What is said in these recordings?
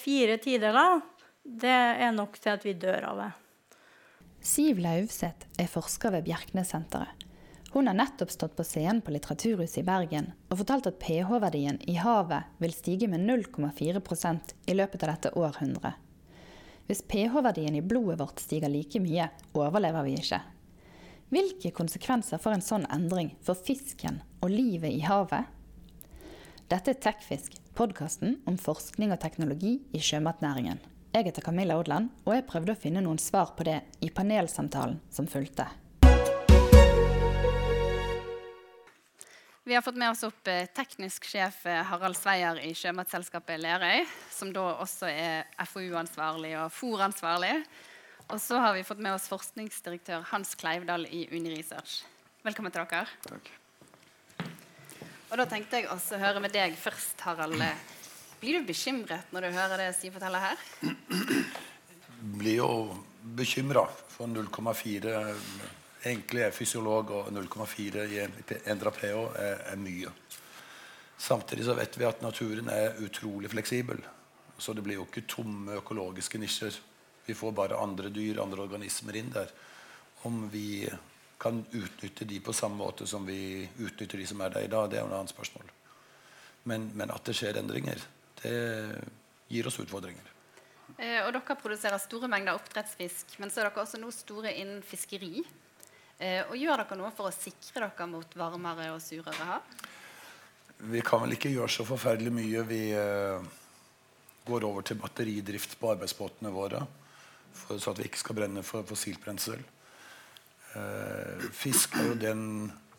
fire tideler, det er nok til at vi dør av det. Siv Lauvseth er forsker ved Bjerknessenteret. Hun har nettopp stått på scenen på Litteraturhuset i Bergen og fortalt at pH-verdien i havet vil stige med 0,4% i løpet av dette århundret. Hvis pH-verdien i blodet vårt stiger like mye, overlever vi ikke. Hvilke konsekvenser får en sånn endring for fisken og livet i havet? Dette er Tekfisk, podkasten om forskning og teknologi i sjømatnæringen. Jeg heter Camilla Odland, og jeg prøvde å finne noen svar på det i panelsamtalen som fulgte. Vi har fått med oss opp eh, teknisk sjef eh, Harald Sveier i Sjømatselskapet Lerøy, som da også er FoU-ansvarlig og FOR-ansvarlig. Og så har vi fått med oss forskningsdirektør Hans Kleivdal i Uniresearch. Velkommen til dere. Takk. Og da tenkte jeg også å høre med deg først, Harald. Blir du bekymret når du hører det Siv forteller her? Blir jo bekymra for 0,4 Egentlig er fysiolog og 0,4 i endra pH er, er, mye. Samtidig så vet vi at naturen er utrolig fleksibel. Så det blir jo ikke tomme økologiske nisjer. Vi får bare andre dyr, andre organismer inn der. Om vi kan utnytte de på samme måte som vi utnytter de som er der i dag, det er jo et annet spørsmål. Men, men at det skjer endringer, det gir oss utfordringer. Eh, og dere produserer store mengder oppdrettsfisk, men så er dere også nå store innen fiskeri. Eh, og gjør dere noe for å sikre dere mot varmere og surere hav? Vi kan vel ikke gjøre så forferdelig mye. Vi eh, går over til batteridrift på arbeidsbåtene våre. For, så at vi ikke skal brenne for fossilt brensel. Eh, fisk er jo den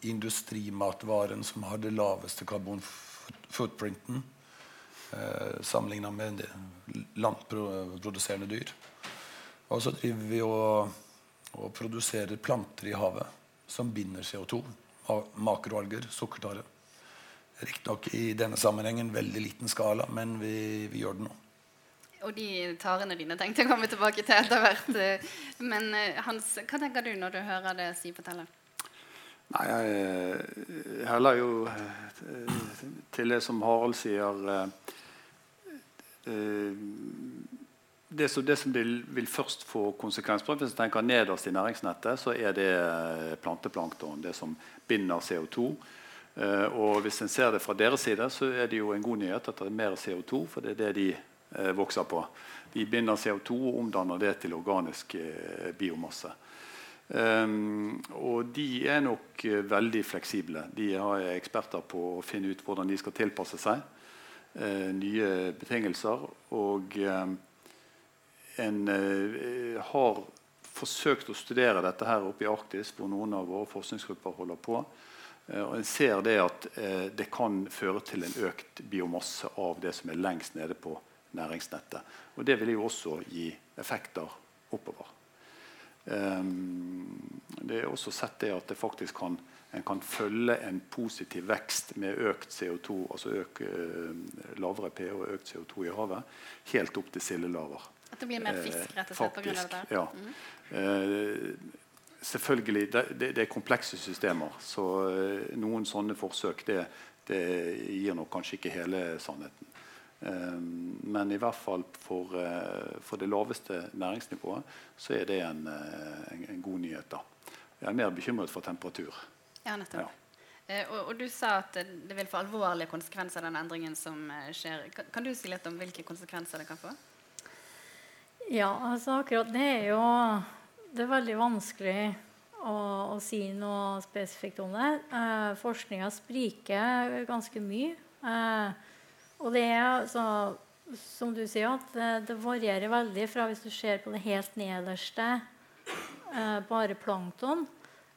industrimatvaren som har det laveste karbonfootprinten eh, sammenligna med landproduserende dyr. Og så driver vi og og produserer planter i havet som binder CO2. Makroalger, sukkertare. Riktignok i denne sammenhengen veldig liten skala, men vi, vi, gjør det nå. Og de tarene dine tenkte jeg å komme tilbake til etter hvert. Men eh, Hans, hva tenker du når du hører det Siv forteller? Nei, jeg heller jo eh, til det som Harald sier eh, det som, det som vil, først få konsekvenser Hvis jeg tenker nederst i næringsnettet, så er det eh, planteplankton. Det som binder CO2. Eh, og hvis en ser det fra deres side, så er det jo en god nyhet at det er mer CO2, for det er det de eh, vokser på. De binder CO2 og omdanner det til organisk eh, biomasse. Um, og de er nok uh, veldig fleksible. De har eksperter på å finne ut hvordan de skal tilpasse seg uh, nye betingelser. Og um, en uh, har forsøkt å studere dette her oppe i Arktis, hvor noen av våre forskningsgrupper holder på. Uh, og en ser det at eh, det kan føre til en økt biomasse av det som er lengst nede på næringsnettet. Og det vil jo også gi effekter oppover. Um, det er også sett det at det kan, en kan følge en positiv vekst med økt CO2, altså øk, uh, lavere pH og økt CO2 i havet, helt opp til sildelaver. At det blir mer fisk rett og slett pga. det? Ja. Mm. Uh, selvfølgelig, det, det, det, er komplekse systemer. Så eh, noen sånne forsøk det, det, gir nok kanskje ikke hele sannheten. Eh, men i hvert fall for, eh, for, det laveste næringsnivået så er det en, eh, en, en god nyhet. da. Jeg er mer bekymret for temperatur. Ja, nettopp. Ja. Eh, og, og, Du sa at det vil få alvorlige konsekvenser, den endringen som skjer. Kan, kan, du si litt om hvilke konsekvenser det kan få? Ja, altså akkurat det er jo Det er veldig vanskelig å, å si noe spesifikt om det. Eh, Forskninga spriker ganske mye. Eh, og det er så, Som du sier, at det, varierer veldig fra hvis du ser på det helt nederste, eh, bare plankton.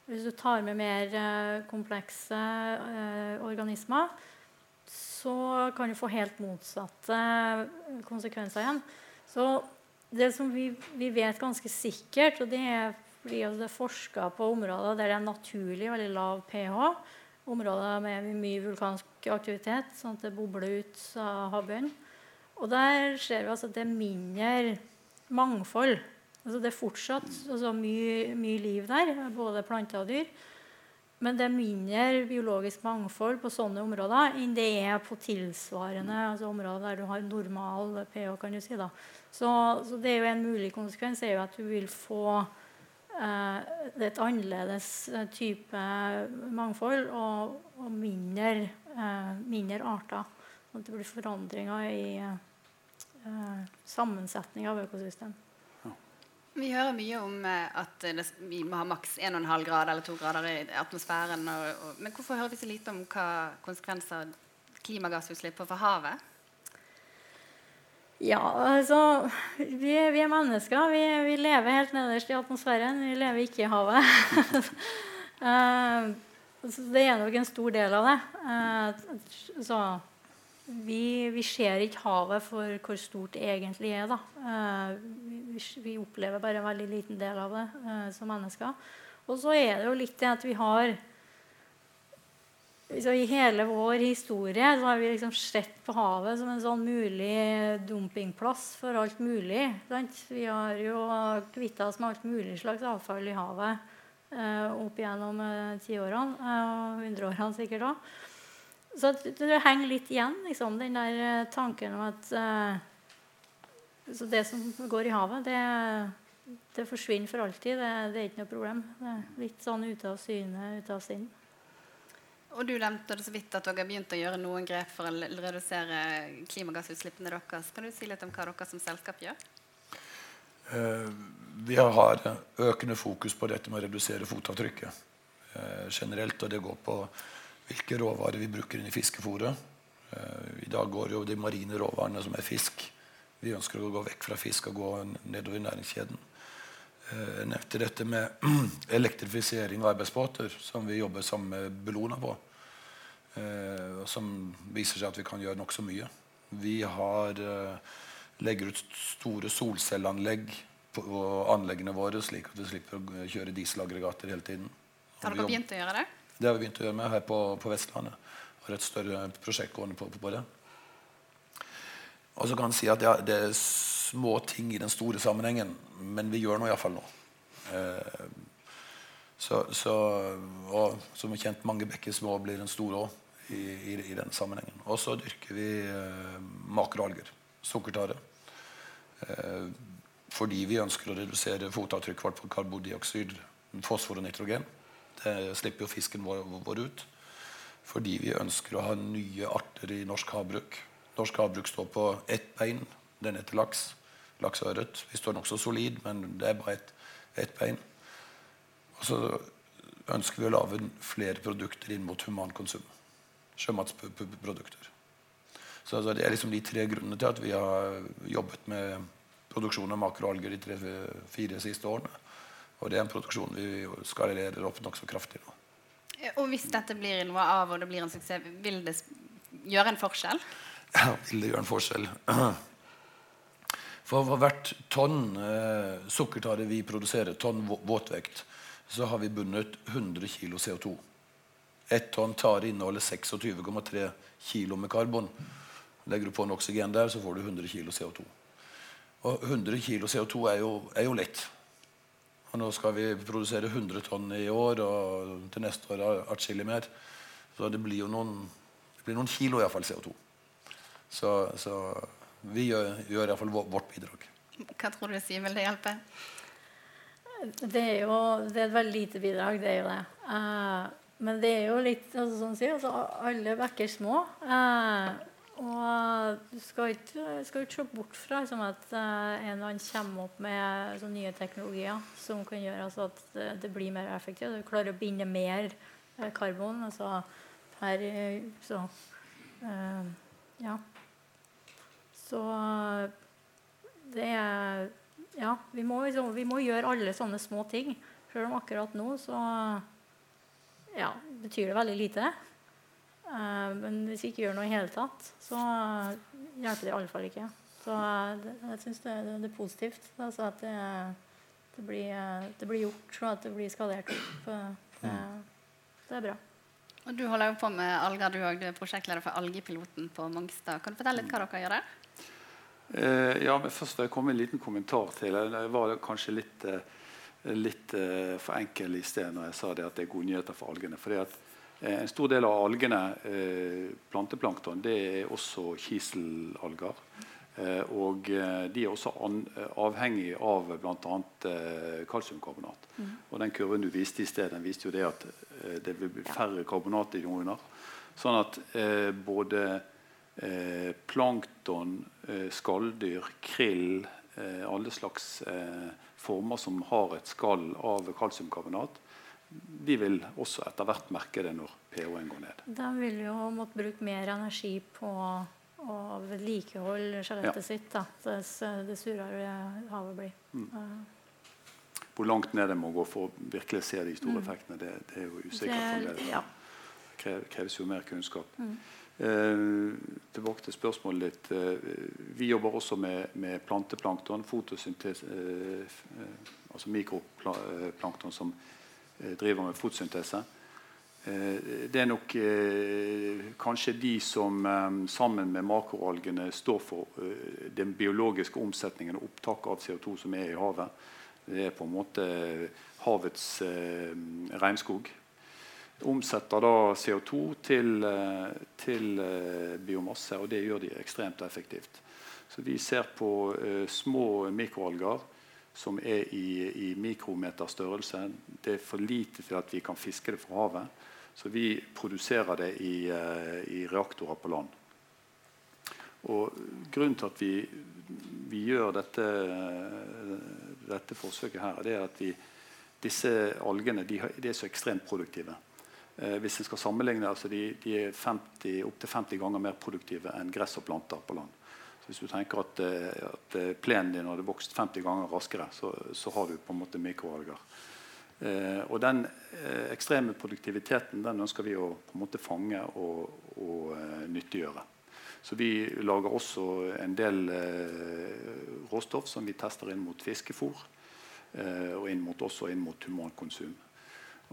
Hvis du tar med mer eh, komplekse eh, organismer, så kan du få helt motsatte konsekvenser igjen. Så det som vi, vi, vet ganske sikkert, og det er fordi det er forska på områder der det er naturlig veldig lav pH, områder med mye vulkansk aktivitet, sånn at det bobler ut av havbunnen. Og der ser vi altså at det er mindre mangfold. Altså det er fortsatt altså mye, mye, liv der, både planter og dyr. men det er mindre biologisk mangfold på sånne områder enn det er på tilsvarende altså områder der du har normal pH. kan du si. Så, så det er jo en mulig konsekvens er jo at du vil få eh, et annerledes eh, type mangfold og, og mindre, eh, mindre, arter. At det blir forandringer i eh, sammensetning av økosystem. Vi hører mye om eh, at det, vi må ha maks 1,5 grader eller 2 grader i atmosfæren. Og, og, men hvorfor hører vi så lite om hva konsekvenser klimagassutslipp får for havet? Ja, altså Vi, vi er mennesker. Vi, vi, lever helt nederst i atmosfæren. Vi lever ikke i havet. uh, det er nok en stor del av det. Uh, så vi, vi, ser ikke havet for hvor stort det egentlig er. Uh, vi, vi, opplever bare en veldig liten del av det som mennesker. Og så er det jo litt det at vi har I hele vår historie har vi liksom sett på havet som en sånn mulig dumpingplass for alt mulig. Sant? Vi har jo kvitta oss med alt mulig slags avfall i havet uh, opp gjennom tiårene og hundreårene sikkert òg. Så det henger litt igjen, liksom, den der eh, tanken om at Så det som går i havet, det, det forsvinner for alltid. Det, det, er ikke noe problem. Det er litt sånn ute av syne, ute av sinn. Og Du nevnte det så vidt at dere har begynt å gjøre noen grep for å redusere klimagassutslippene deres. Kan du si litt om hva dere som selskap gjør? Uh, vi har økende fokus på dette med å redusere fotavtrykket uh, generelt. Og det går på hvilke råvarer vi bruker inn i fiskefôret. Uh, I dag går jo de marine råvarene som er fisk. Vi ønsker å gå vekk fra fisk og gå nedover i næringskjeden. Jeg nevnte dette med elektrifisering av arbeidsbåter, som vi jobber sammen med Bellona på. Uh, som viser seg at vi kan gjøre nokså mye. Vi har, legger ut store solcelleanlegg på anleggene våre, slik at vi slipper å kjøre dieselaggregater hele tiden. Har dere begynt å gjøre det? Det har vi begynt å gjøre med her på, på Vestlandet. Har et større prosjekt gående på, på det. Og så kan en si at ja, det er små ting i den store sammenhengen, men vi gjør noe iallfall noe. Eh, så, så, og som er kjent, mange bekker små blir en stor å i, i, i, den sammenhengen. Og så dyrker vi eh, makroalger. Sukkertare. Eh, fordi vi ønsker å redusere fotavtrykket vårt på karbondioksid, fosfor og nitrogen. Det slipper jo fisken vår, vår, ut. Fordi vi ønsker å ha nye arter i norsk havbruk. Norsk havbruk står på ett bein. Den heter laks. Laks og ørret. Vi står nokså solid, men det er bare ett et bein. Og så ønsker vi å lage flere produkter inn mot humankonsum. Sjømatsprodukter. Så altså, Det er liksom de tre grunnene til at vi har jobbet med produksjon av makroalger de tre-fire siste årene. Og det er en produksjon vi skalerer opp nokså kraftig nå. Og hvis dette blir noe av og det blir en suksess, vil det gjøre en forskjell? Ja, vil det gjøre en forskjell. For, for hvert tonn eh, sukkertare vi produserer, tonn våtvekt, så har vi bundet 100 kg CO2. Ett tonn tare inneholder 26,3 kg med karbon. Legger du på en oksygen der, så får du 100 kg CO2. Og 100 kg CO2 er jo, er jo lett. Og nå skal vi produsere 100 tonn i år, og til neste år atskillig mer. Så det blir jo noen, det blir noen kilo iallfall CO2. Så, så vi gjør, gjør iallfall vårt bidrag. Hva tror du sier vil det hjelpe? Det er jo det er et veldig lite bidrag, det er jo det. Uh, men det er jo litt altså, sånn sier, altså, Alle bekker små. Eh, og du skal ikke, skal ikke se bort fra liksom, at eh, en eller annen kommer opp med altså, nye teknologier som kan gjøre altså, at det, blir mer effektivt. Du klarer å binde mer eh, karbon. Altså per Så uh, Ja. Så det er Ja, vi må, liksom, vi må gjøre alle sånne små ting. Selv om akkurat nå så ja, betyr det veldig lite. Uh, men hvis vi ikke gjør noe i hele tatt, så hjelper det i alle fall ikke. Så uh, det, jeg syns det, det, det, er positivt altså at det, det, blir, uh, det, blir, gjort, og at det blir skalert opp. Det, det, er bra. Og Du holder jo på med alger, du òg. Du er prosjektleder for Algepiloten på Mongstad. Kan du fortelle litt hva dere gjør der? ja, men Først vil jeg komme med en liten kommentar til. Jeg var kanskje litt litt uh, for enkel i sted når jeg sa det at det er gode nyheter for algene. Fordi at uh, En stor del av algene, uh, planteplankton, det er også kiselalger. og de er også an, avhengig av bl.a. Uh, kalsiumkarbonat. Mm. Og Den kurven du viste i sted, den viste jo det at det vil bli færre karbonationer. Sånn at både plankton, skalldyr, krill, alle slags former som har et skall av kalsiumkarbonat, de vil også etter hvert merke det når pH-en går ned. De vil jo måtte bruke mer energi på å vedlikeholde skjelettet ja. sitt. Da, dess, det surere havet blir. Mm. Hvor langt ned det må gå for å virkelig se de store mm. effektene, det, det, er jo usikkert. Det, ja. kreves jo mer kunnskap. Mm. Eh, tilbake til spørsmålet ditt. Eh, vi jobber også med, med planteplankton, fotosyntese, eh, eh altså mikroplankton som eh, driver med fotosyntese. Eh, det er nok kanskje de som sammen med makroalgene står for den biologiske omsetningen og opptaket av CO2 som er i havet. Det er på en måte havets regnskog omsetter da CO2 til, eh, til, eh, biomasse, og det gjør de ekstremt effektivt. Så vi ser på uh, små mikroalger som er i, i mikrometerstørrelse. Det er for lite til at vi kan fiske det fra havet. Så vi produserer det i, i reaktorer på land. Og Grunnen til at vi, vi gjør dette, dette, forsøket, her, det er at vi, disse algene de, de er så ekstremt produktive. Eh, hvis vi skal sammenligne, altså de, de er 50, opptil 50 ganger mer produktive enn gress og planter på land. Så hvis du tenker at, eh, at eh, plenen din hadde vokst 50 ganger raskere, så, så har du på en måte mikroalger. Eh, og den eh, ekstreme produktiviteten den ønsker vi å på en måte fange og, og eh, nyttiggjøre. Så vi lager også en del råstoff som vi tester inn mot fiskefôr. og inn mot, også inn mot humankonsum.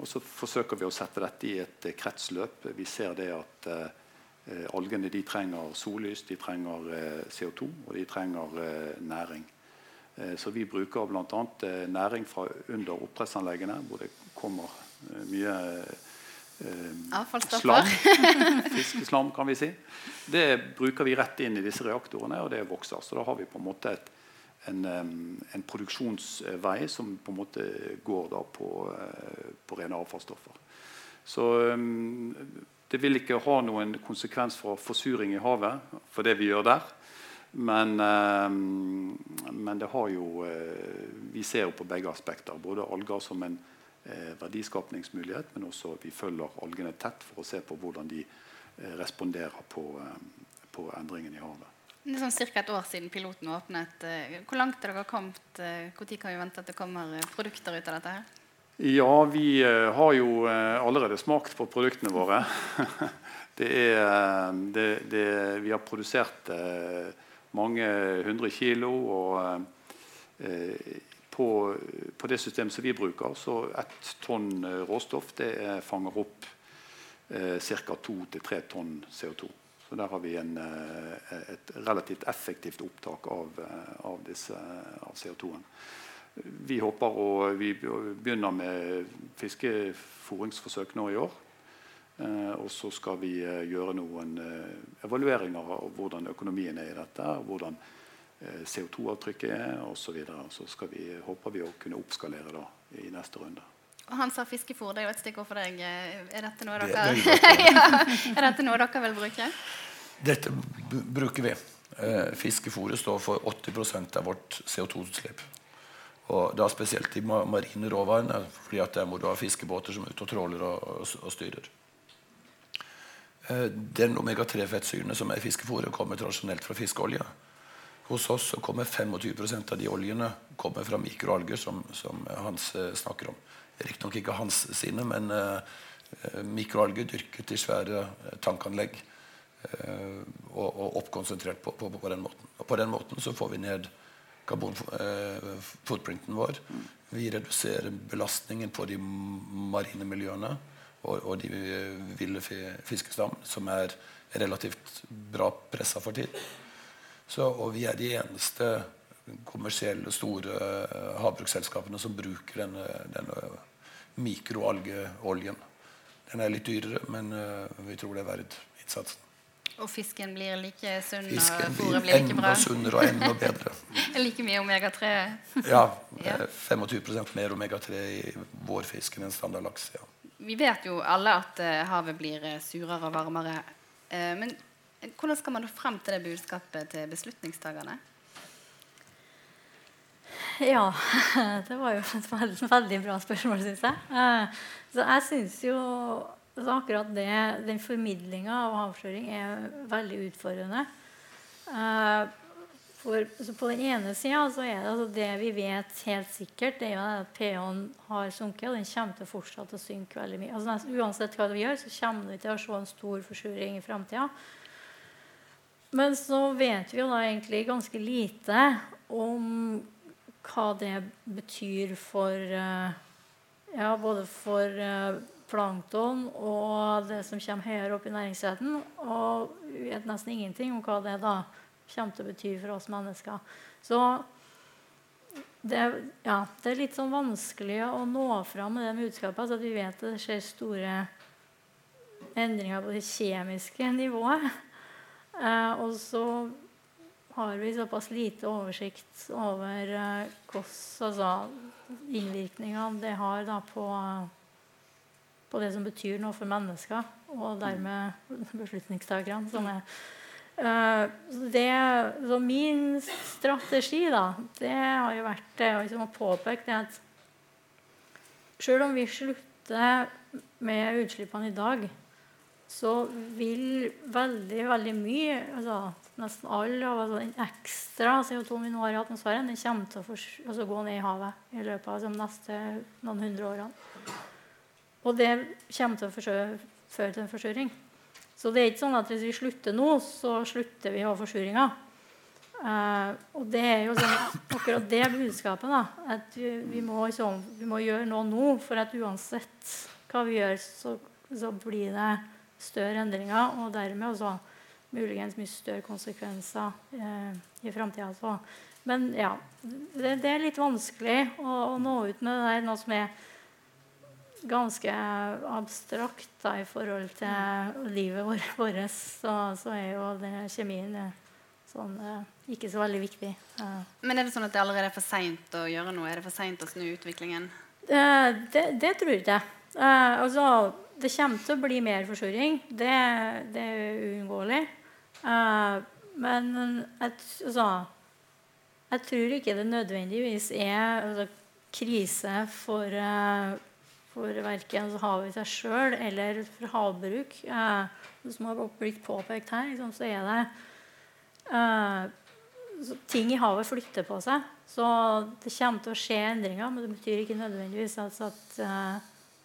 Og så forsøker vi å sette dette i et eh, kretsløp. Vi ser det at eh, algene de trenger sollys, de trenger eh, CO2 og de trenger eh, næring. Eh, så vi bruker bl.a. Eh, næring fra under oppdrettsanleggene, hvor det kommer eh, mye slam. Fiskeslam, kan vi si. Det bruker vi rett inn i disse reaktorene, og det vokser. Så da har vi på en måte et en, en, produksjonsvei som på en måte går på, eh, på rene avfallsstoffer. Så det vil ikke ha noen konsekvens for forsuring i havet for det vi gjør der. Men, men det har jo eh, Vi ser jo på begge aspekter. Både alger som en eh, verdiskapningsmulighet, men også vi følger algene tett for å se på hvordan de responderer på, på endringen i havet. Det er sånn Ca. et år siden piloten åpnet. Eh, hvor langt har dere kommet? Når eh, kan vi vente at det kommer eh, produkter ut av dette? her? Ja, vi har jo allerede smakt på produktene våre. det er, det, det, vi har produsert mange hundre kilo. Og på, på, det systemet som vi bruker, så ett tonn råstoff det fanger opp ca. to til tre tonn CO2. Så der har vi en, eh, et relativt effektivt opptak av, eh, av, av CO2-en. Vi vi begynner med fiskeforingsforsøk nå i år. Eh, og så skal vi gjøre noen evalueringer av hvordan økonomien er i dette. Hvordan CO2-avtrykket er osv. Så, videre. så vi, håper vi å kunne oppskalere da, i neste runde. Og han sa fiskefôr. Det er jo et stikkord for deg. Er dette noe dere, det, ja, er dette noe dere vil bruke? Dette bruker vi. Eh, fiskefôret står for 80% av vårt CO2-utslipp. Og da spesielt de marine råvarene, fordi at der må du ha fiskebåter som er ute og tråler og, og, styrer. Eh, den omega-3-fettsyrene som er i fiskefôret, kommer tradisjonelt fra fiskeolje. Hos oss så kommer 25% av de oljene kommer fra mikroalger, som, som Hans eh, snakker om. Riktignok ikke hans sine, men uh, mikroalger dyrket i svære tankanlegg. Uh, og, og, oppkonsentrert på, på, på, den måten. Og på den måten så får vi ned karbonfotprinten vår. Vi reduserer belastningen på de marine miljøene og, og de ville fiskestam, som er relativt bra pressa for tid. Så, og vi er de eneste kommersielle, store uh, havbruksselskapene som bruker denne, denne mikroalgeoljen. Den er litt dyrere, men uh, vi tror det er verdt innsatsen. Og fisken blir like sunn, fisken og fôret blir like bra? Enda sunnere og enda bedre. like mye omega-3? ja, ja. 25% mer omega-3 i vår fisk enn en standardlaks. Ja. Vi vet jo alle at havet blir surere og varmere. Men hvordan skal man nå frem til det budskapet til beslutningstakerne? Ja, det var jo et veldig, veldig bra spørsmål, syns jeg. Uh, så jeg syns jo akkurat det, den formidlinga av avsløring er veldig utfordrende. Uh, for, på den ene sida er det altså det vi vet helt sikkert, det er jo at pH-en har sunket, og den kommer til å fortsette å synke veldig mye. Altså, uansett hva vi gjør, så kommer vi til å se en stor forsuring i framtida. Men så vet vi jo da egentlig ganske lite om hva det betyr for uh, ja, både for uh, plankton og det som kommer høyere opp i næringskjeden. Og vi vet nesten ingenting om hva det da kommer til å bety for oss mennesker. Så det, ja, det er litt sånn vanskelig å nå fram med det budskapet. Altså at vi vet at det skjer store endringer på det kjemiske nivået. Eh, og så har vi såpass lite oversikt over eh, hvordan altså, innvirkningene det har da, på på det som betyr noe for mennesker, og dermed beslutningstakerne. som er Uh, det, så min strategi da, det har jo vært det liksom, å påpeke det at selv om vi slutter med utslippene i dag, så vil veldig veldig mye, altså nesten all av altså, den ekstra CO2 vi nå har i atmosfæren, den kommer til å for, altså, gå ned i havet i løpet av altså, de neste noen hundre årene. Og det kommer til å føre til en forsuring. Så det er ikke sånn at hvis vi slutter nå, så slutter vi å ha forsuringa. Uh, og det er jo sånn, akkurat det budskapet. da, at vi, vi, må, liksom, vi, må, gjøre noe nå. For at uansett hva vi gjør, så, så blir det større endringer. Og dermed også muligens mye større konsekvenser eh, i framtida. Men ja, det, det, er litt vanskelig å, å nå ut med det der, noe som er ganske abstrakt da, i forhold til livet vårt, så, så, er jo det, kjemien sånn, eh, ikke så veldig viktig. Men er det sånn at det allerede er for seint å gjøre noe? Er det for seint å snu utviklingen? Det, det, det tror jeg ikke. Altså, det kommer til å bli mer forsuring. Det, det er uunngåelig. Uh, men jeg, altså, jeg tror ikke det nødvendigvis er altså, krise for uh, for verken havet i seg sjøl eller for havbruk. Uh, som har blitt påpekt her, liksom, så er det eh, ting i havet flytter på seg. Så det kommer til å skje endringer, men det betyr ikke nødvendigvis altså at,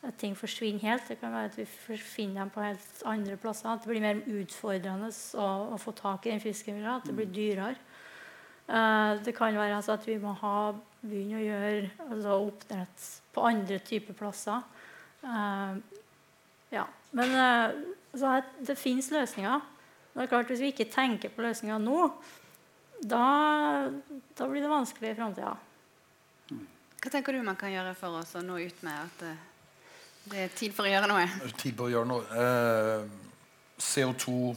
at, ting forsvinner helt. Det kan være at vi finner dem på helt andre plasser. At det blir mer utfordrende å, å få tak i den fisken vi vil ha. At det blir dyrere. Uh, det kan være altså, at vi må ha, begynne å gjøre altså, oppdrett på andre typer plasser. Uh, ja. Men uh, det fins løsninger. Det er klart Hvis vi ikke tenker på løsninger nå, da, da blir det vanskelig i framtida. Hva tenker du man kan gjøre for oss å nå ut med at det, er tid for å gjøre noe? Tid på å gjøre noe. Eh, CO2,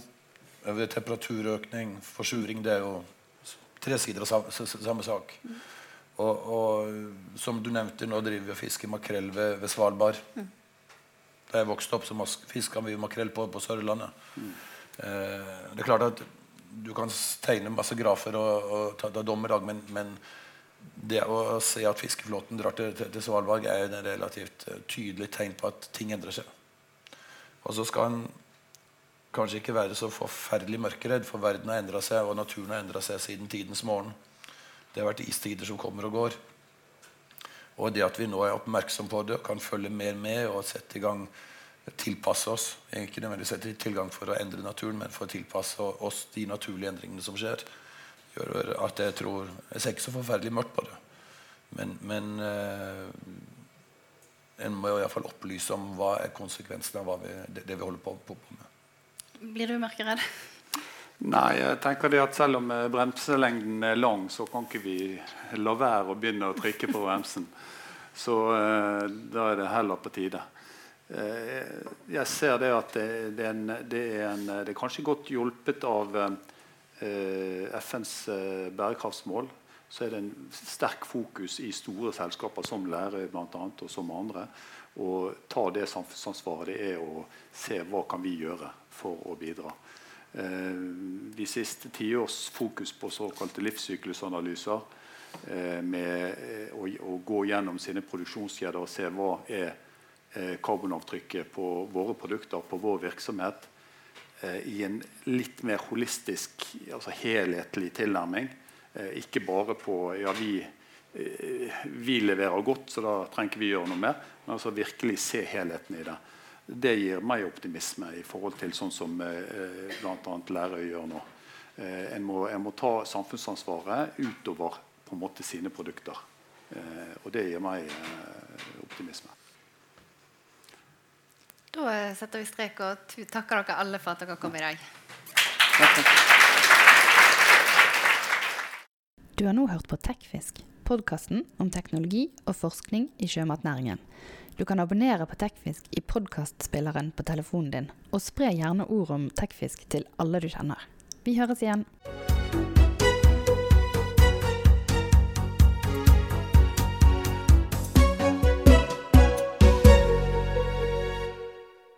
temperaturøkning, forsuring, det er jo tre sider av samme, samme sak. Mm. Og, og, som du nevnte, nå driver vi og fisker makrell ved, ved Svalbard. Mm. Da jeg vokste opp, så fiska vi makrell på, på Sørlandet. Mm. Eh, det er klart at du kan tegne masse grafer og, og ta, ta dommedag, men, men, det å se at fiskeflåten drar til, til, Svalbard, er et relativt uh, tydelig tegn på at ting endrer seg. Og så skal en kanskje ikke være så forferdelig mørkeredd, for verden har endra seg, og naturen har endra seg siden tidens morgen. Det har vært istider som kommer og går. Og det at vi nå er oppmerksom på det, og kan følge mer med og sette i gang tilpasse oss ikke nødvendigvis sette tilgang for å endre naturen, men for å tilpasse oss de naturlige endringene som skjer, gjør at jeg tror Jeg ser ikke så forferdelig mørkt på det. Men, men eh, en må iallfall opplyse om hva er konsekvensene av vi, det, det, vi holder på, på, på, med. Blir du mørkeredd? Nei, jeg tenker det at selv om eh, bremselengden er lang, så kan ikke vi la være å begynne å trykke på bremsen. Så eh, da er det heller på tide. Eh, jeg ser det at det, det, er, en, det, er, en, det er, kanskje godt hjulpet av uh, FNs bærekraftsmål. Så er det en sterk fokus i store selskaper som lærer blant annet, og som andre. Å ta det samfunnsansvaret det er å se hva kan vi gjøre for å bidra. Eh, de siste tiårs fokus på såkalte livssyklusanalyser eh, med eh, å, å, gå gjennom sine produksjonskjeder og se hva er karbonavtrykket på våre produkter, på vår virksomhet, i en litt mer holistisk, altså helhetlig tilnærming. Ikke bare på ja, vi, vi leverer godt, så da trenger ikke vi gjøre noe mer. Men altså virkelig se helheten i det det gir meg optimisme i forhold til sånn som eh, bl.a. Lærøy gjør nå. Eh, en, må, en, må, ta samfunnsansvaret utover på en måte sine produkter. Eh, og det gir meg eh, optimisme. Da eh, setter vi strek og takker dere alle for at dere kom i dag. Du har nå hørt på Tekfisk, podkasten om teknologi og forskning i sjømatnæringen. Du kan abonnere på Tekfisk i podkastspilleren på telefonen din, og spre gjerne ord om Tekfisk til alle du kjenner. Vi høres igjen.